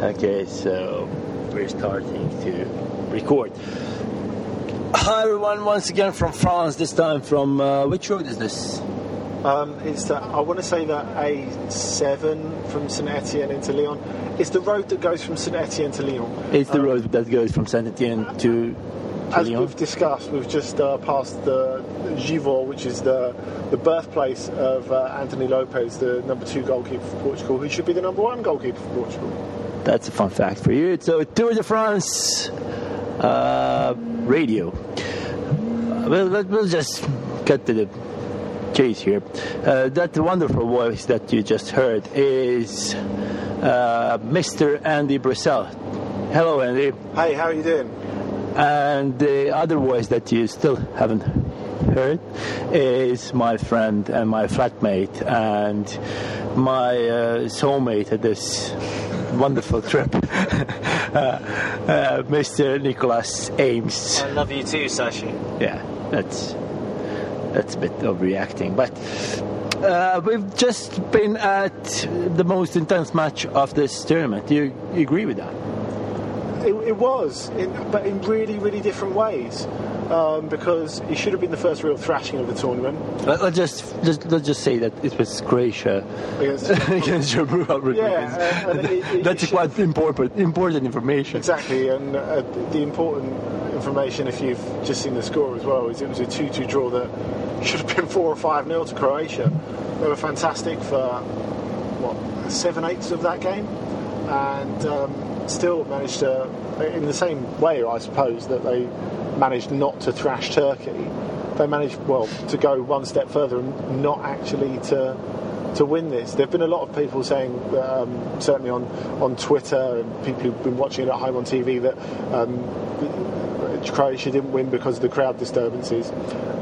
Okay, so we're starting to record. Hi everyone, once again from France. This time from uh, which road is this? Um, it's the, I want to say that A7 from St Etienne into Lyon. It's the road that goes from St Etienne to Lyon. It's the Um, road that goes from Saint Etienne to, to As Lyon. we've discussed, we've just uh, passed the Givors, which is the the birthplace of uh, Anthony Lopes, the number two goalkeeper for Portugal, who should be the number one goalkeeper for Portugal. That's a fun fact for you. So Tour de France uh, radio. Well, we'll just cut to the chase here. Uh, that wonderful voice that you just heard is uh, Mr. Andy Brassell. Hello, Andy. Hey, how are you doing? And the other voice that you still haven't heard is my friend and my flatmate and my uh, soulmate at this wonderful trip, uh, uh, Mr. Nicholas Ames. I love you too, Sashi. Yeah, that's that's a bit overreacting, but. Uh, we've just been at the most intense match of this tournament. Do you, you agree with that? It, it was, in, but in really, really different ways. Um, because it should have been the first real thrashing of the tournament Let- Let's just, just let's just say that it was Croatia against against Yeah, uh, it- it- That's it quite important important information. Exactly, and uh, the important information, if you've just seen the score as well, is it was a 2 2 draw that should have been 4 or 5 0 to Croatia. They were fantastic for, what, seven eighths of that game, and um, still managed to, in the same way, I suppose, that they managed not to thrash Turkey, they managed, well, to go one step further and not actually to to win this. There have been a lot of people saying, um, certainly on, on Twitter and people who've been watching it at home on TV, that um, Croatia didn't win because of the crowd disturbances.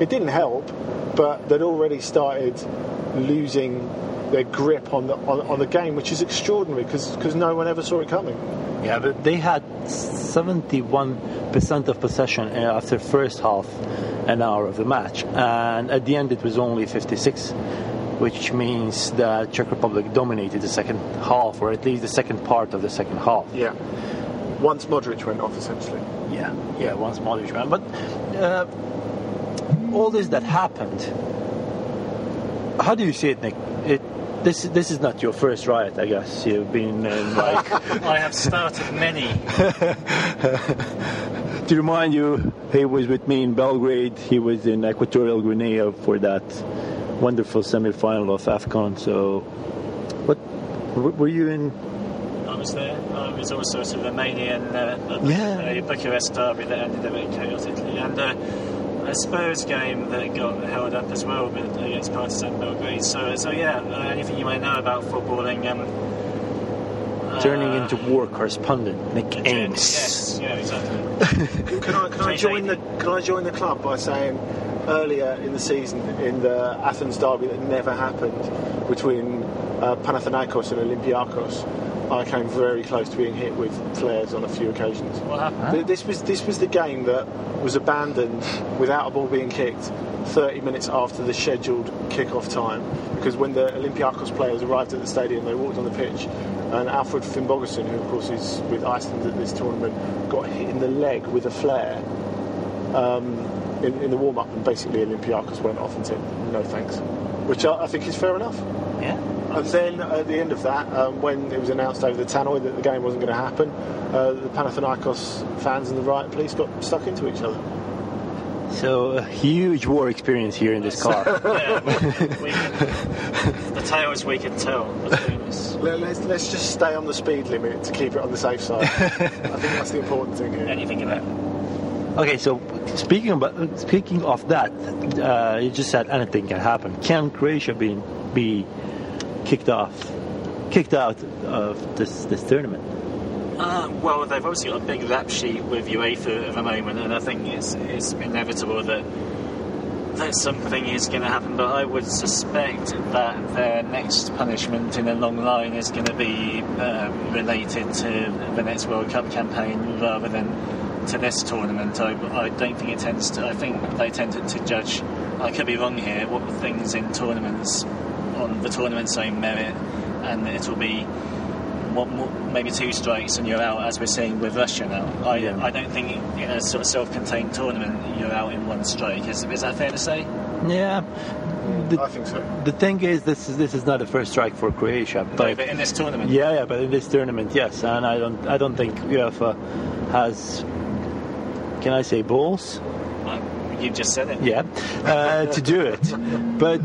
It didn't help, but they'd already started losing their grip on the on, on the game, which is extraordinary because no one ever saw it coming. Yeah, but they had 71% of possession uh, after first half an hour of the match, and at the end it was only 56, which means that Czech Republic dominated the second half, or at least the second part of the second half. Yeah. Once Modric went off, essentially. Yeah, yeah, once Modric ran. But uh, all this that happened, how do you see it, Nick? It, this this is not your first riot, I guess. You've been in like I have started many. to remind you, he was with me in Belgrade. He was in Equatorial Guinea for that wonderful semi-final of AFCON. So, what were you in? I was there. I was also a Romanian uh, Yeah. uh, Bucharest derby that ended a bit chaotically, and uh, a Spurs game that got held up as well but against Partizan Belgrade. So, so yeah, uh, anything you might know about footballing? Um, Turning into war correspondent, Nick Ames. Yes, yeah, exactly. Can I, can I join the Can I join the club by saying earlier in the season in the Athens derby that never happened between uh, Panathinaikos and Olympiakos, I came very close to being hit with flares on a few occasions. What happened? This was this was the game that was abandoned without a ball being kicked 30 minutes after the scheduled kick-off time because when the Olympiacos players arrived at the stadium they walked on the pitch and Alfred Finnbogason who of course is with Iceland at this tournament got hit in the leg with a flare um, in, in the warm-up and basically Olympiacos went off and said no thanks which I, I think is fair enough Yeah. and then at the end of that, um, when it was announced over the tannoy that the game wasn't going to happen, uh, the Panathinaikos fans and the riot police got stuck into each other. So a huge war experience here in this car. yeah, we, we can, the tales we can tell between us. Let- Let's, let's just stay on the speed limit to keep it on the safe side. I think that's the important thing here. Anything about it. Okay, so speaking about speaking of that, uh, you just said anything can happen. Can Croatia be be kicked off, kicked out of this this tournament? Uh, well, they've obviously got a big lap sheet with UEFA at the moment, and I think it's it's inevitable that that something is going to happen. But I would suspect that their next punishment in a long line is going to be um, related to the next World Cup campaign rather than to this tournament. I, I don't think it tends to. I think they tend to, to judge. I could be wrong here. What things in tournaments on the tournament's own merit, and it will be one, one, maybe two strikes and you're out, as we're seeing with Russia now. I, Yeah. I don't think in a sort of self-contained tournament you're out in one strike. Is, is that fair to say? Yeah. The, I think so. the thing is, this is this is not the first strike for Croatia, No, but but in this tournament, yeah, yeah, but in this tournament, yes, and I don't I don't think UEFA has. Can I say balls? Well, you just said it. yeah, uh, to do it. But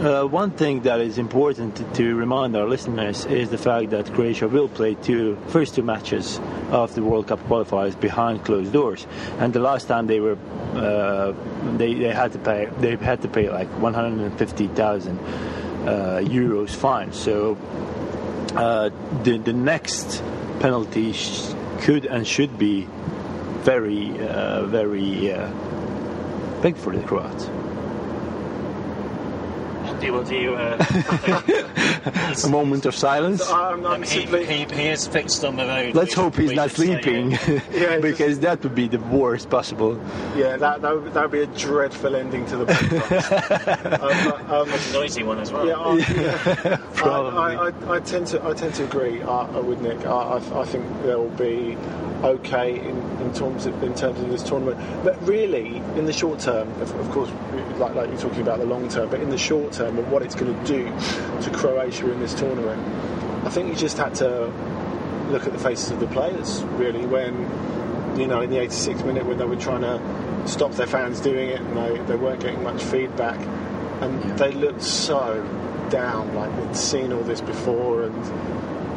uh, one thing that is important to, to remind our listeners is the fact that Croatia will play two first two matches of the World Cup qualifiers behind closed doors, and the last time they were uh, they, they had to pay they had to pay like 150,000 uh, euros fine. So uh, the the next penalty sh- could and should be very uh, very. Uh, big for the Croats. Do you, do you, uh, A moment of silence. I'm, I'm um, he, simply. he, he is fixed on the road. Let's we- hope he's not sleeping, Yeah, because that would be the worst possible. Yeah, that that would, that would be a dreadful ending to the podcast. um, um, a Noisy one as well. Yeah, I, yeah. Probably. I, I, I, I tend to I tend to agree uh, with Nick. I, I, I think there will be okay in, in terms of, in terms of this tournament. But really, in the short term, of, of course, like, like you're talking about the long term, but in the short term and what it's going to do to Croatia in this tournament, I think you just had to look at the faces of the players. Really, when you know in the 86th minute when they were trying to stop their fans doing it and they, they weren't getting much feedback and they looked so down like they'd seen all this before and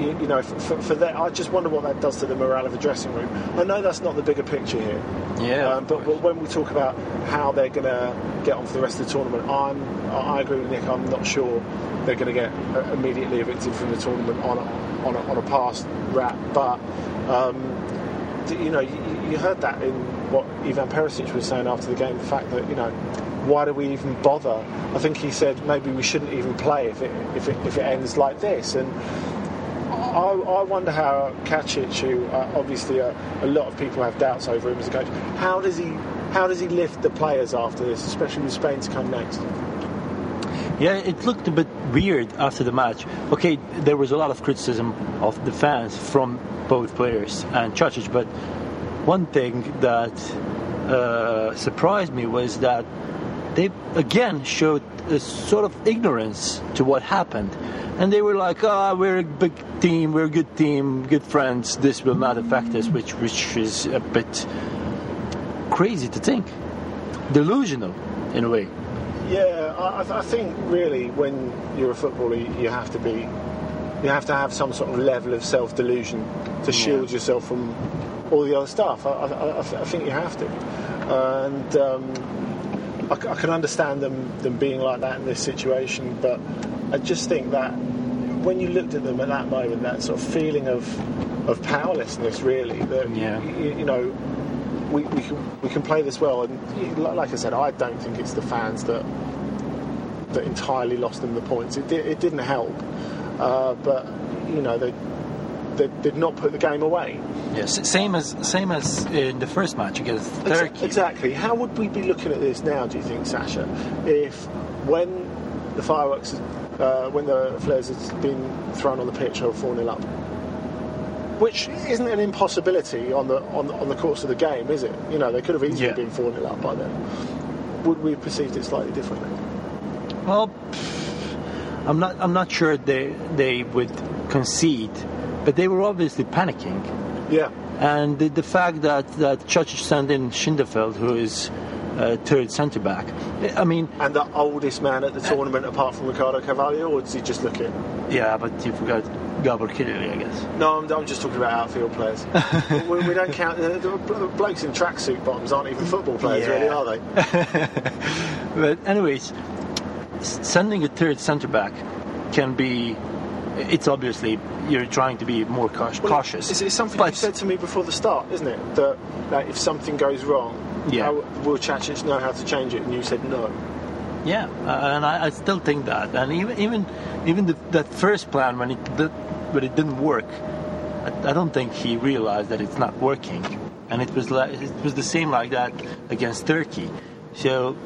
you, you know for, for, that I just wonder what that does to the morale of the dressing room I know that's not the bigger picture here Yeah, um, but, but when we talk about how they're going to get on for the rest of the tournament I'm, I I agree with Nick I'm not sure they're going to get uh, immediately evicted from the tournament on a, on a, on a past rap but um, d- you know, you, you heard that in what Ivan Perisic was saying after the game. The fact that you know, why do we even bother? I think he said maybe we shouldn't even play if it if it, if it ends like this. And I, I wonder how Čačić, who uh, obviously uh, a lot of people have doubts over him as a coach, how does he how does he lift the players after this, especially with Spain to come next? yeah, it looked a bit weird after the match. Okay, there was a lot of criticism of the fans from both players and Čačić, but one thing that uh, surprised me was that they again showed a sort of ignorance to what happened. And they were like, ah, we're a big team, we're a good team, good friends, this will not affect us, which, which is a bit crazy to think. Delusional, in a way. Yeah, I, I- think really when you're a footballer, you have to be, you have to have some sort of level of self delusion to shield yourself from all the other stuff. I, I, I think you have to, and um, I, I can understand them them being like that in this situation, but I just think that when you looked at them at that moment, that sort of feeling of of powerlessness, really, that Yeah. you, you know we, we, can, we can play this well. And like I said, I don't think it's the fans that that entirely lost them the points. It, di- it didn't help, uh, but you know they, they did not put the game away. Yes, same as same as in the first match against Turkey. Exactly. How would we be looking at this now? Do you think, Sasha, if when the fireworks, uh, when the flares has been thrown on the pitch or four 0 up? Which isn't an impossibility on the on, on the course of the game, is it? You know, they could have easily Yeah. been four 0 up by then. Would we have perceived it slightly differently? Well, I'm not. I'm not sure they they would concede, but they were obviously panicking. Yeah. And the, the fact that that Čačić sent in Schildenfeld, who is uh, third centre back, I mean, And the oldest man at the tournament, apart from Ricardo Carvalho, or does he just look it? yeah, but you forgot Gabor Kiraly, I guess. No, I'm, I'm just talking about outfield players. we, we don't count. Uh, the blokes in tracksuit bottoms aren't even football players, Yeah. really, are they? But anyways, sending a third centre back can be. It's obviously you're trying to be more cautious. Well, cautious. It's, it's something but you said to me before the start, isn't it? That like, if something goes wrong, Yeah. how, will Čačić know how to change it? And you said no. Yeah, uh, and I, I still think that, and even even even the, that first plan when it did, when it didn't work, I, I don't think he realized that it's not working, and it was like it was the same like that against Turkey. So,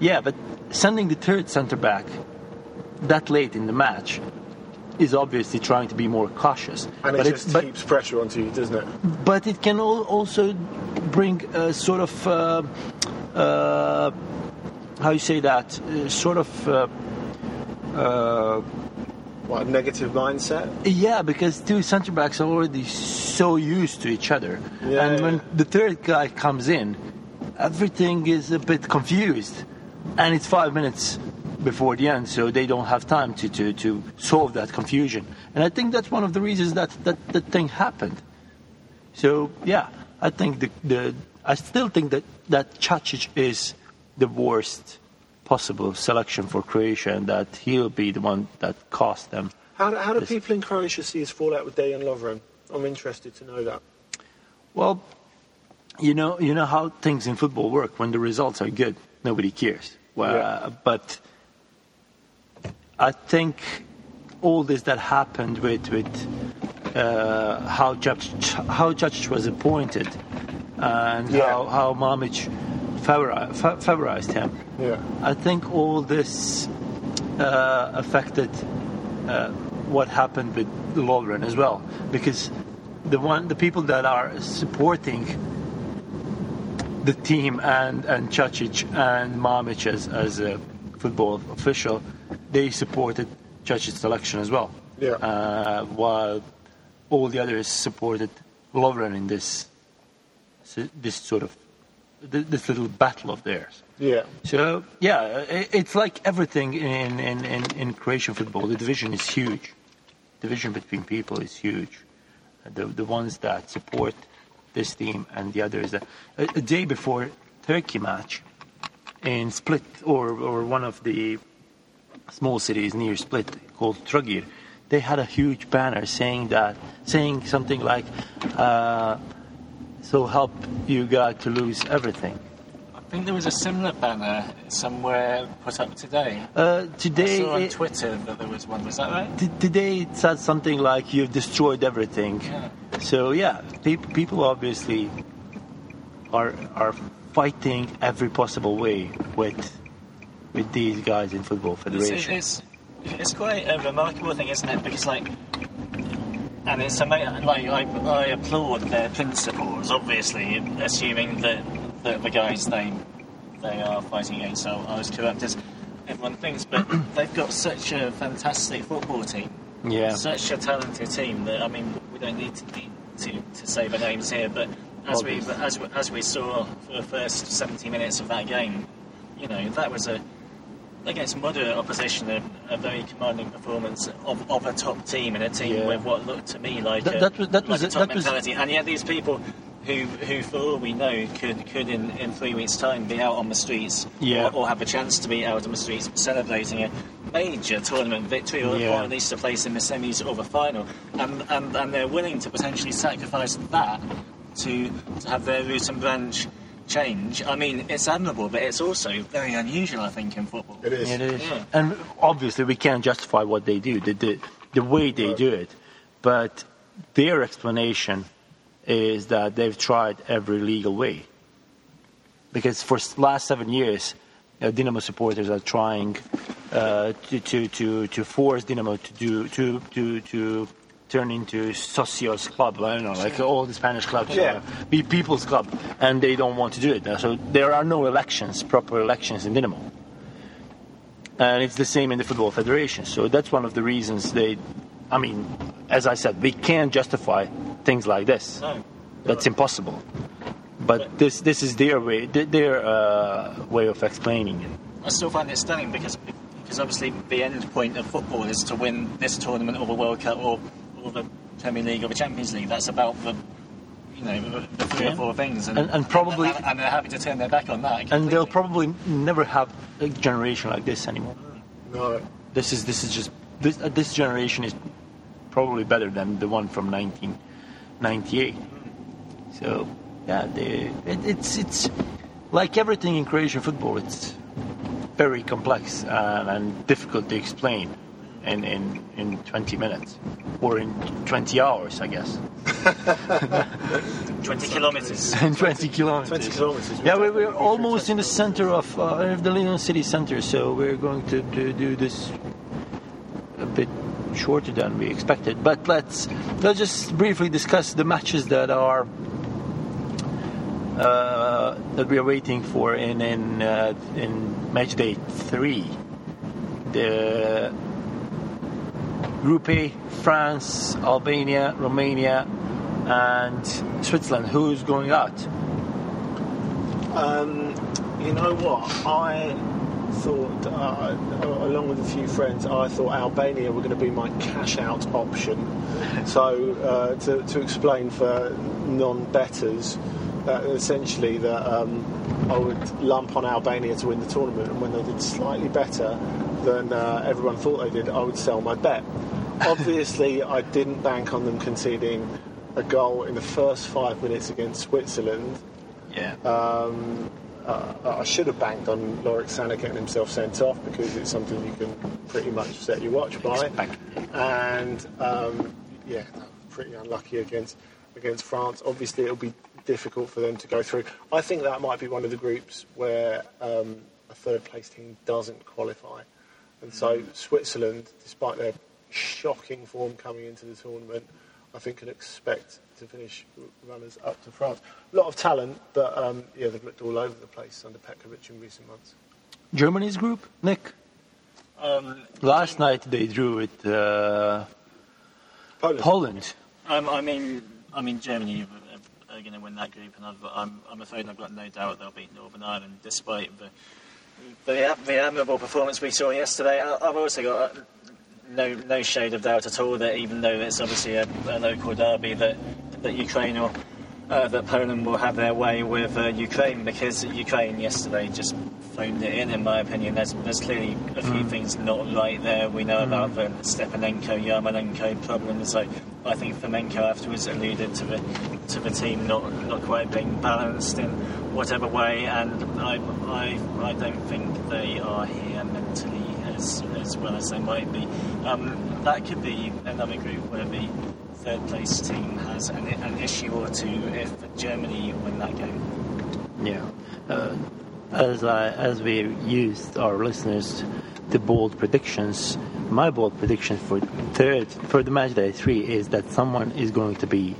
yeah, but sending the third centre back that late in the match, is obviously trying to be more cautious. And it but just but, keeps pressure onto you, doesn't it? but it can al- also bring a sort of uh, uh, how you say that sort of uh, uh, What, a negative mindset? yeah because two centre backs are already so used to each other Yeah, and yeah. when the third guy comes in everything is a bit confused and it's five minutes before the end so they don't have time to, to, to solve that confusion and I think that's one of the reasons that that, that thing happened so yeah, I think the, the I still think that that Čačić is the worst possible selection for Croatia, and that he'll be the one that cost them. How do, how do people in Croatia see his fallout with Dejan Lovren? I'm interested to know that. Well, you know, you know how things in football work. When the results are good, nobody cares. Well, Yeah. but I think all this that happened with with uh, how Judge how Judge was appointed and Yeah. how how fa- favorized him. Yeah. I think all this uh, affected uh, what happened with Lovren as well, because the one the people that are supporting the team and and Čačić and Mamic as as a football official, they supported Čačić's selection as well. Yeah. Uh, while all the others supported Lovren in this this sort of this little battle of theirs. Yeah. So yeah, it's like everything in, in, in, in Croatian football. The division is huge. Division between people is huge. The the ones that support this team and the others. A, a day before Turkey match in Split or or one of the small cities near Split called Trogir, they had a huge banner saying that saying something like. Uh, so help you God to lose everything. I think there was a similar banner somewhere put up today. Uh, I today, saw on it- Twitter that there was one. Was that right? t- today it said something like you've destroyed everything. Yeah. So yeah, pe- people obviously are are fighting every possible way with with these guys in football It's, federation. it's, it's quite a remarkable thing, isn't it? Because like, and it's ama- like I, I applaud their principles. Obviously, assuming that, that the guys they they are fighting against are, as corrupt as everyone thinks. But they've got such a fantastic football team, yeah, such a talented team that I mean, we don't need to need to, to say the names here, but as we as we, as we saw for the first 70 minutes of that game, you know that was a against moderate opposition, a, a very commanding performance of, of a top team and a team Yeah. with what looked to me like, That- a, that was- that like was a top that was- mentality. And yet these people who, who for all we know, could, could in, in three weeks' time be out on the streets Yeah. or, or have a chance to be out on the streets celebrating a major tournament victory or, Yeah. or at least a place in the semis or the final. And, and, and they're willing to potentially sacrifice that to, to have their root and branch change. I mean, it's admirable, but it's also very unusual, I think, in football. It is. it is. Yeah. And obviously we can't justify what they do, the the, the way they do it, but their explanation is that they've tried every legal way. Because for s- last seven years, uh, Dynamo supporters are trying uh, to, to, to, to force Dynamo to do to, to, to turn into socios club. I don't know, like all the Spanish clubs, Yeah. be people's club, and they don't want to do it. So there are no elections, proper elections in Dynamo, and it's the same in the football federation. So that's one of the reasons they. I mean, as I said, we can't justify things like this. No. That's impossible. But this this is their way, their uh, way of explaining it. I still find it stunning because because obviously the end point of football is to win this tournament or the World Cup or, or the Premier League or the Champions League. That's about the you know the, the three Yeah. or four things, And- and probably- and, and they're happy to turn their back on that. And they'll probably never have a generation like this anymore. No. This is this is just this uh, this generation is probably better than the one from 1998. So yeah, they, it, it's it's like everything in Croatian football. It's very complex and, and difficult to explain in, in in 20 minutes or in 20 hours, I guess. twenty kilometres. in 20 kilometers. 20 kilometres. Yeah, we're, we're almost in the center of uh, the Lyon city center, so we're going to, to do this a bit shorter than we expected. But let's let's just briefly discuss the matches that are uh, that we are waiting for in in uh, in match day three. The A: France, Albania, Romania, and Switzerland. Who's going out? Um, you know what? I thought, uh, along with a few friends, I thought Albania were going to be my cash out option. So, uh, to, to explain for non betters, uh, essentially that um, I would lump on Albania to win the tournament, and when they did slightly better than uh, everyone thought they did, I would sell my bet. Obviously, I didn't bank on them conceding a goal in the first five minutes against Switzerland. Yeah. Um, uh, I should have banked on Lorik Cana getting himself sent off because it's something you can pretty much set your watch by. And um, yeah, pretty unlucky against against France. Obviously, it'll be difficult for them to go through. I think that might be one of the groups where um, a third place team doesn't qualify. And so Switzerland, despite their shocking form coming into the tournament, I think can expect to finish runners up to France. A lot of talent, but um, yeah, they've looked all over the place under Petkovic in recent months. Germany's group, Nick. Um, Last night they drew with uh, Poland. Poland. um, I mean, I mean, Germany are, are going to win that group, and I've, I'm, I'm afraid I've got no doubt they'll beat Northern Ireland, despite the the, the admirable performance we saw yesterday. I, I've also got uh, no no shade of doubt at all that even though it's obviously a, a local derby, that that Ukraine or uh, that Poland will have their way with uh, Ukraine because Ukraine yesterday just phoned it in. In my opinion, there's there's clearly a few things not right there. We know about the Stepanenko Yarmolenko problem, so I think Fomenko afterwards alluded to the to the team not not quite being balanced in whatever way, and I I, I don't think they are here mentally as as well as they might be. Um, that could be another group where the third place team has an, an issue or two if Germany win that game. Yeah. Uh, as I, as we used our listeners the bold predictions, my bold prediction for third for the match day three is that someone is going to be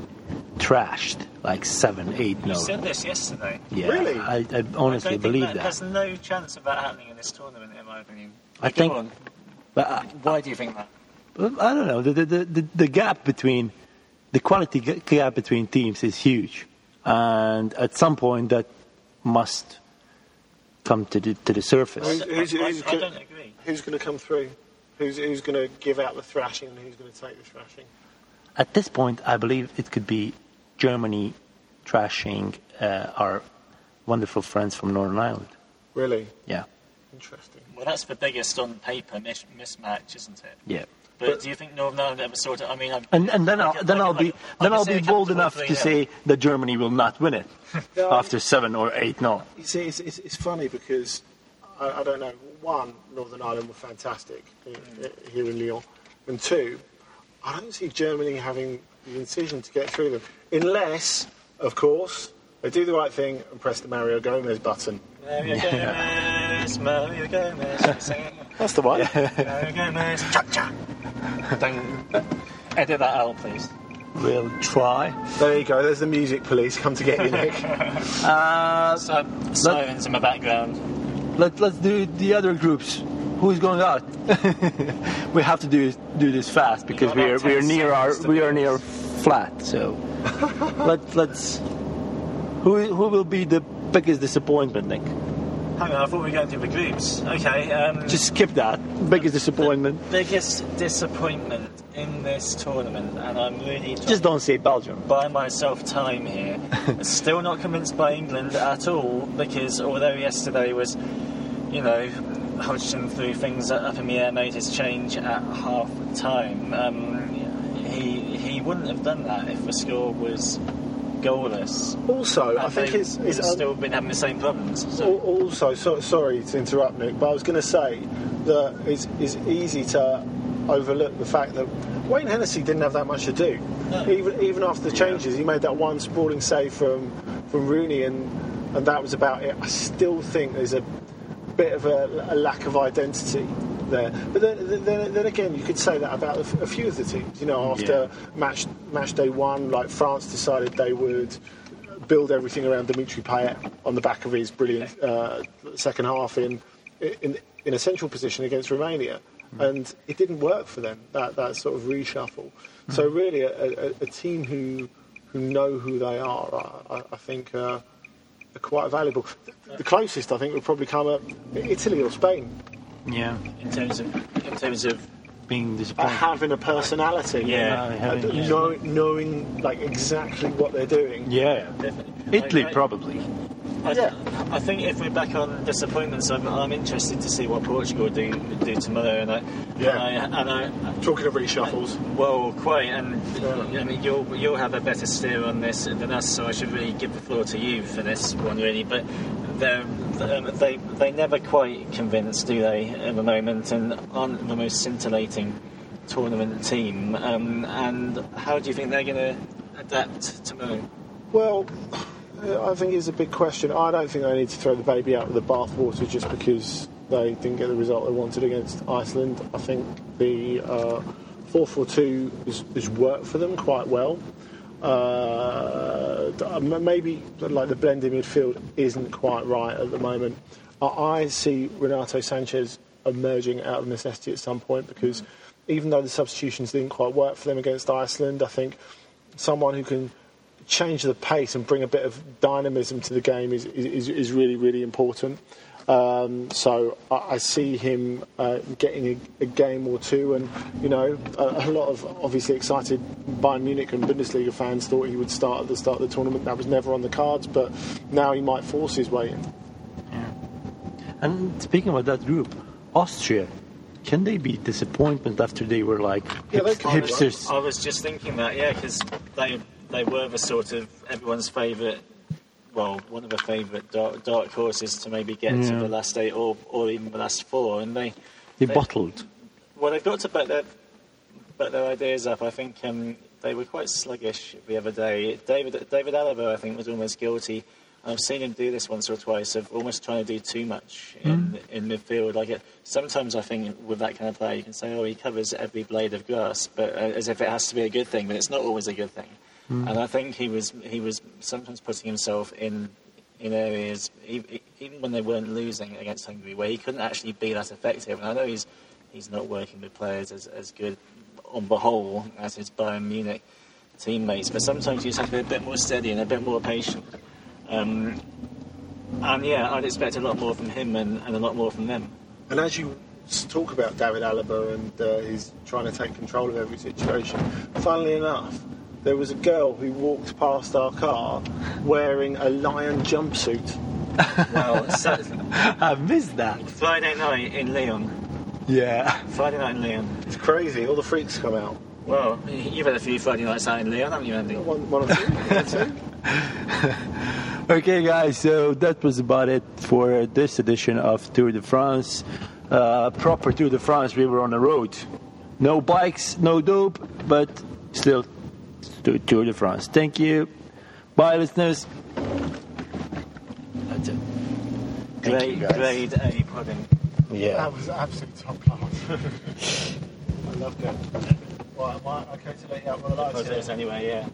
trashed like seven, eight, You no. said this yesterday. Yeah, Really? I, I I honestly don't believe that, that. There's no chance of that happening in this tournament, in my opinion. I Go think- on. But I, Why do you think that? I don't know. The, the, the, the gap between the quality gap between teams is huge, and at some point that must come to the to the surface. Who's, who's, I- who's, I go- don't agree. who's going to come through? Who's, who's going to give out the thrashing and who's going to take the thrashing? At this point, I believe it could be Germany thrashing uh, our wonderful friends from Northern Ireland. Really Yeah, interesting. Well, that's the biggest on paper mis- mismatch, isn't it? yeah. But, But- do you think Northern Ireland ever sort of? I mean, I, And, and then I I'll, could- then I I'll could- be I then I'll be bold enough to say that Germany will not win it No, after seven or eight. No. You see, it's, it's, it's funny because I, I don't know. One, Northern Ireland were fantastic i- i- here in Lyon, and two, I don't see Germany having the incision to get through them, unless, of course, they do the right thing and press the Mario Gomez button. Mario Gomez, Mario Gomez, sing it. That's the one. Mario Gomez, cha cha. Don't edit that out, please. We'll try. There you go. There's the music police come to get you, Nick. Uh, So, sirens in the background. Let, let's do the other groups. Who's going out? we have to do do this fast because we are we are near our we are near flat. So let let's. Who who will be the biggest disappointment, Nick? Hang on, I thought we were going through the groups. Okay. Um, Just skip that. Biggest disappointment. biggest disappointment in this tournament, and I'm really Just don't say Belgium. buy myself time here. Still not convinced by England at all, because although yesterday was, you know, Hodgson threw things up in the air, made his change at half time. Um, he he wouldn't have done that if the score was goalless. Also, I think it's, it's have still been having the same problems. So. Also, so, sorry to interrupt, Nick, but I was going to say that it's, it's easy to overlook the fact that Wayne Hennessy didn't have that much to do. No. Even even after the changes, he made that one sprawling save from from Rooney, and and that was about it. I still think there's a bit of a, a lack of identity there. But then, then, then again, you could say that about a few of the teams. You know, after match match day one, like France decided they would build everything around Dimitri Payet on the back of his brilliant uh, second half in, in in a central position against Romania, and it didn't work for them. That that sort of reshuffle. So really, a, a, a team who who know who they are, I, I, I think. Uh, are quite valuable. The closest, I think, would probably come at Italy or Spain. Yeah, in terms of in terms of being Uh, disappointed. having a personality, Yeah, Uh, uh, having- yeah. know, knowing like exactly what they're doing. yeah, definitely Italy I- I- probably. I, Yeah. I think if we're back on disappointments, I'm, I'm interested to see what Portugal do do tomorrow. And I, Yeah. and I, and I Talking of reshuffles, well, quite, and Yeah. I mean, you'll you'll have a better steer on this than us, so I should really give the floor to you for this one, really. But they're, um, they they never quite convince, do they, at the moment, and aren't the most scintillating tournament team. Um, and how do you think they're going to adapt to tomorrow? well, I think it's a big question. I don't think I need to throw the baby out with the bathwater just because they didn't get the result they wanted against Iceland. I think the uh, 4-4-2 has, has worked for them quite well. Uh, maybe like the blended midfield isn't quite right at the moment. I, I see Renato Sanches emerging out of necessity at some point because even though the substitutions didn't quite work for them against Iceland, I think someone who can change the pace and bring a bit of dynamism to the game is, is, is really, really important. Um, so I, I see him uh, getting a, a game or two, and you know, a, a lot of obviously excited Bayern Munich and Bundesliga fans thought he would start at the start of the tournament. That was never on the cards, but now he might force his way in. Yeah. And speaking about that group, Austria, can they be disappointment after they were like Yeah, hip- can't. hipsters? I was just thinking that, yeah, because they they were the sort of everyone's favourite, well, one of the favourite dark, dark horses to maybe get to the last eight or, or even the last four, and they They they- bottled. well they've got to back their back their ideas up. I think um, they were quite sluggish the other day. David David Alaba, I think, was almost guilty. I've seen him do this once or twice of almost trying to do too much in in midfield. Like it, sometimes I think with that kind of player, you can say, "Oh, he covers every blade of grass," but uh, as if it has to be a good thing. But it's not always a good thing. And I think he was he was sometimes putting himself in in areas even when they weren't losing against Hungary, where he couldn't actually be that effective. And I know he's he's not working with players as, as good on the whole as his Bayern Munich teammates, but sometimes you just have to be a bit more steady and a bit more patient. Um, and yeah, I'd expect a lot more from him and, and a lot more from them. And as you talk about David Alaba and uh, he's trying to take control of every situation, funnily enough, there was a girl who walked past our car wearing a lion jumpsuit. Well, so, I missed that. Friday night in Lyon. Yeah. Friday night in Lyon. It's crazy. All the freaks come out. Well, you've had a few Friday nights out in Lyon, haven't you, Andy? One, one or two. one or two. Okay, guys, so that was about it for this edition of Tour de France. Uh, proper Tour de France, we were on the road. No bikes, no dope, but still Tour Tour de France. Thank you. Bye, listeners. That's it. Thank you, Grade, guys. grade A pudding. Yeah. That was absolute top class. I loved it. Right, am I okay to let you out for the lights? Anyway, yeah.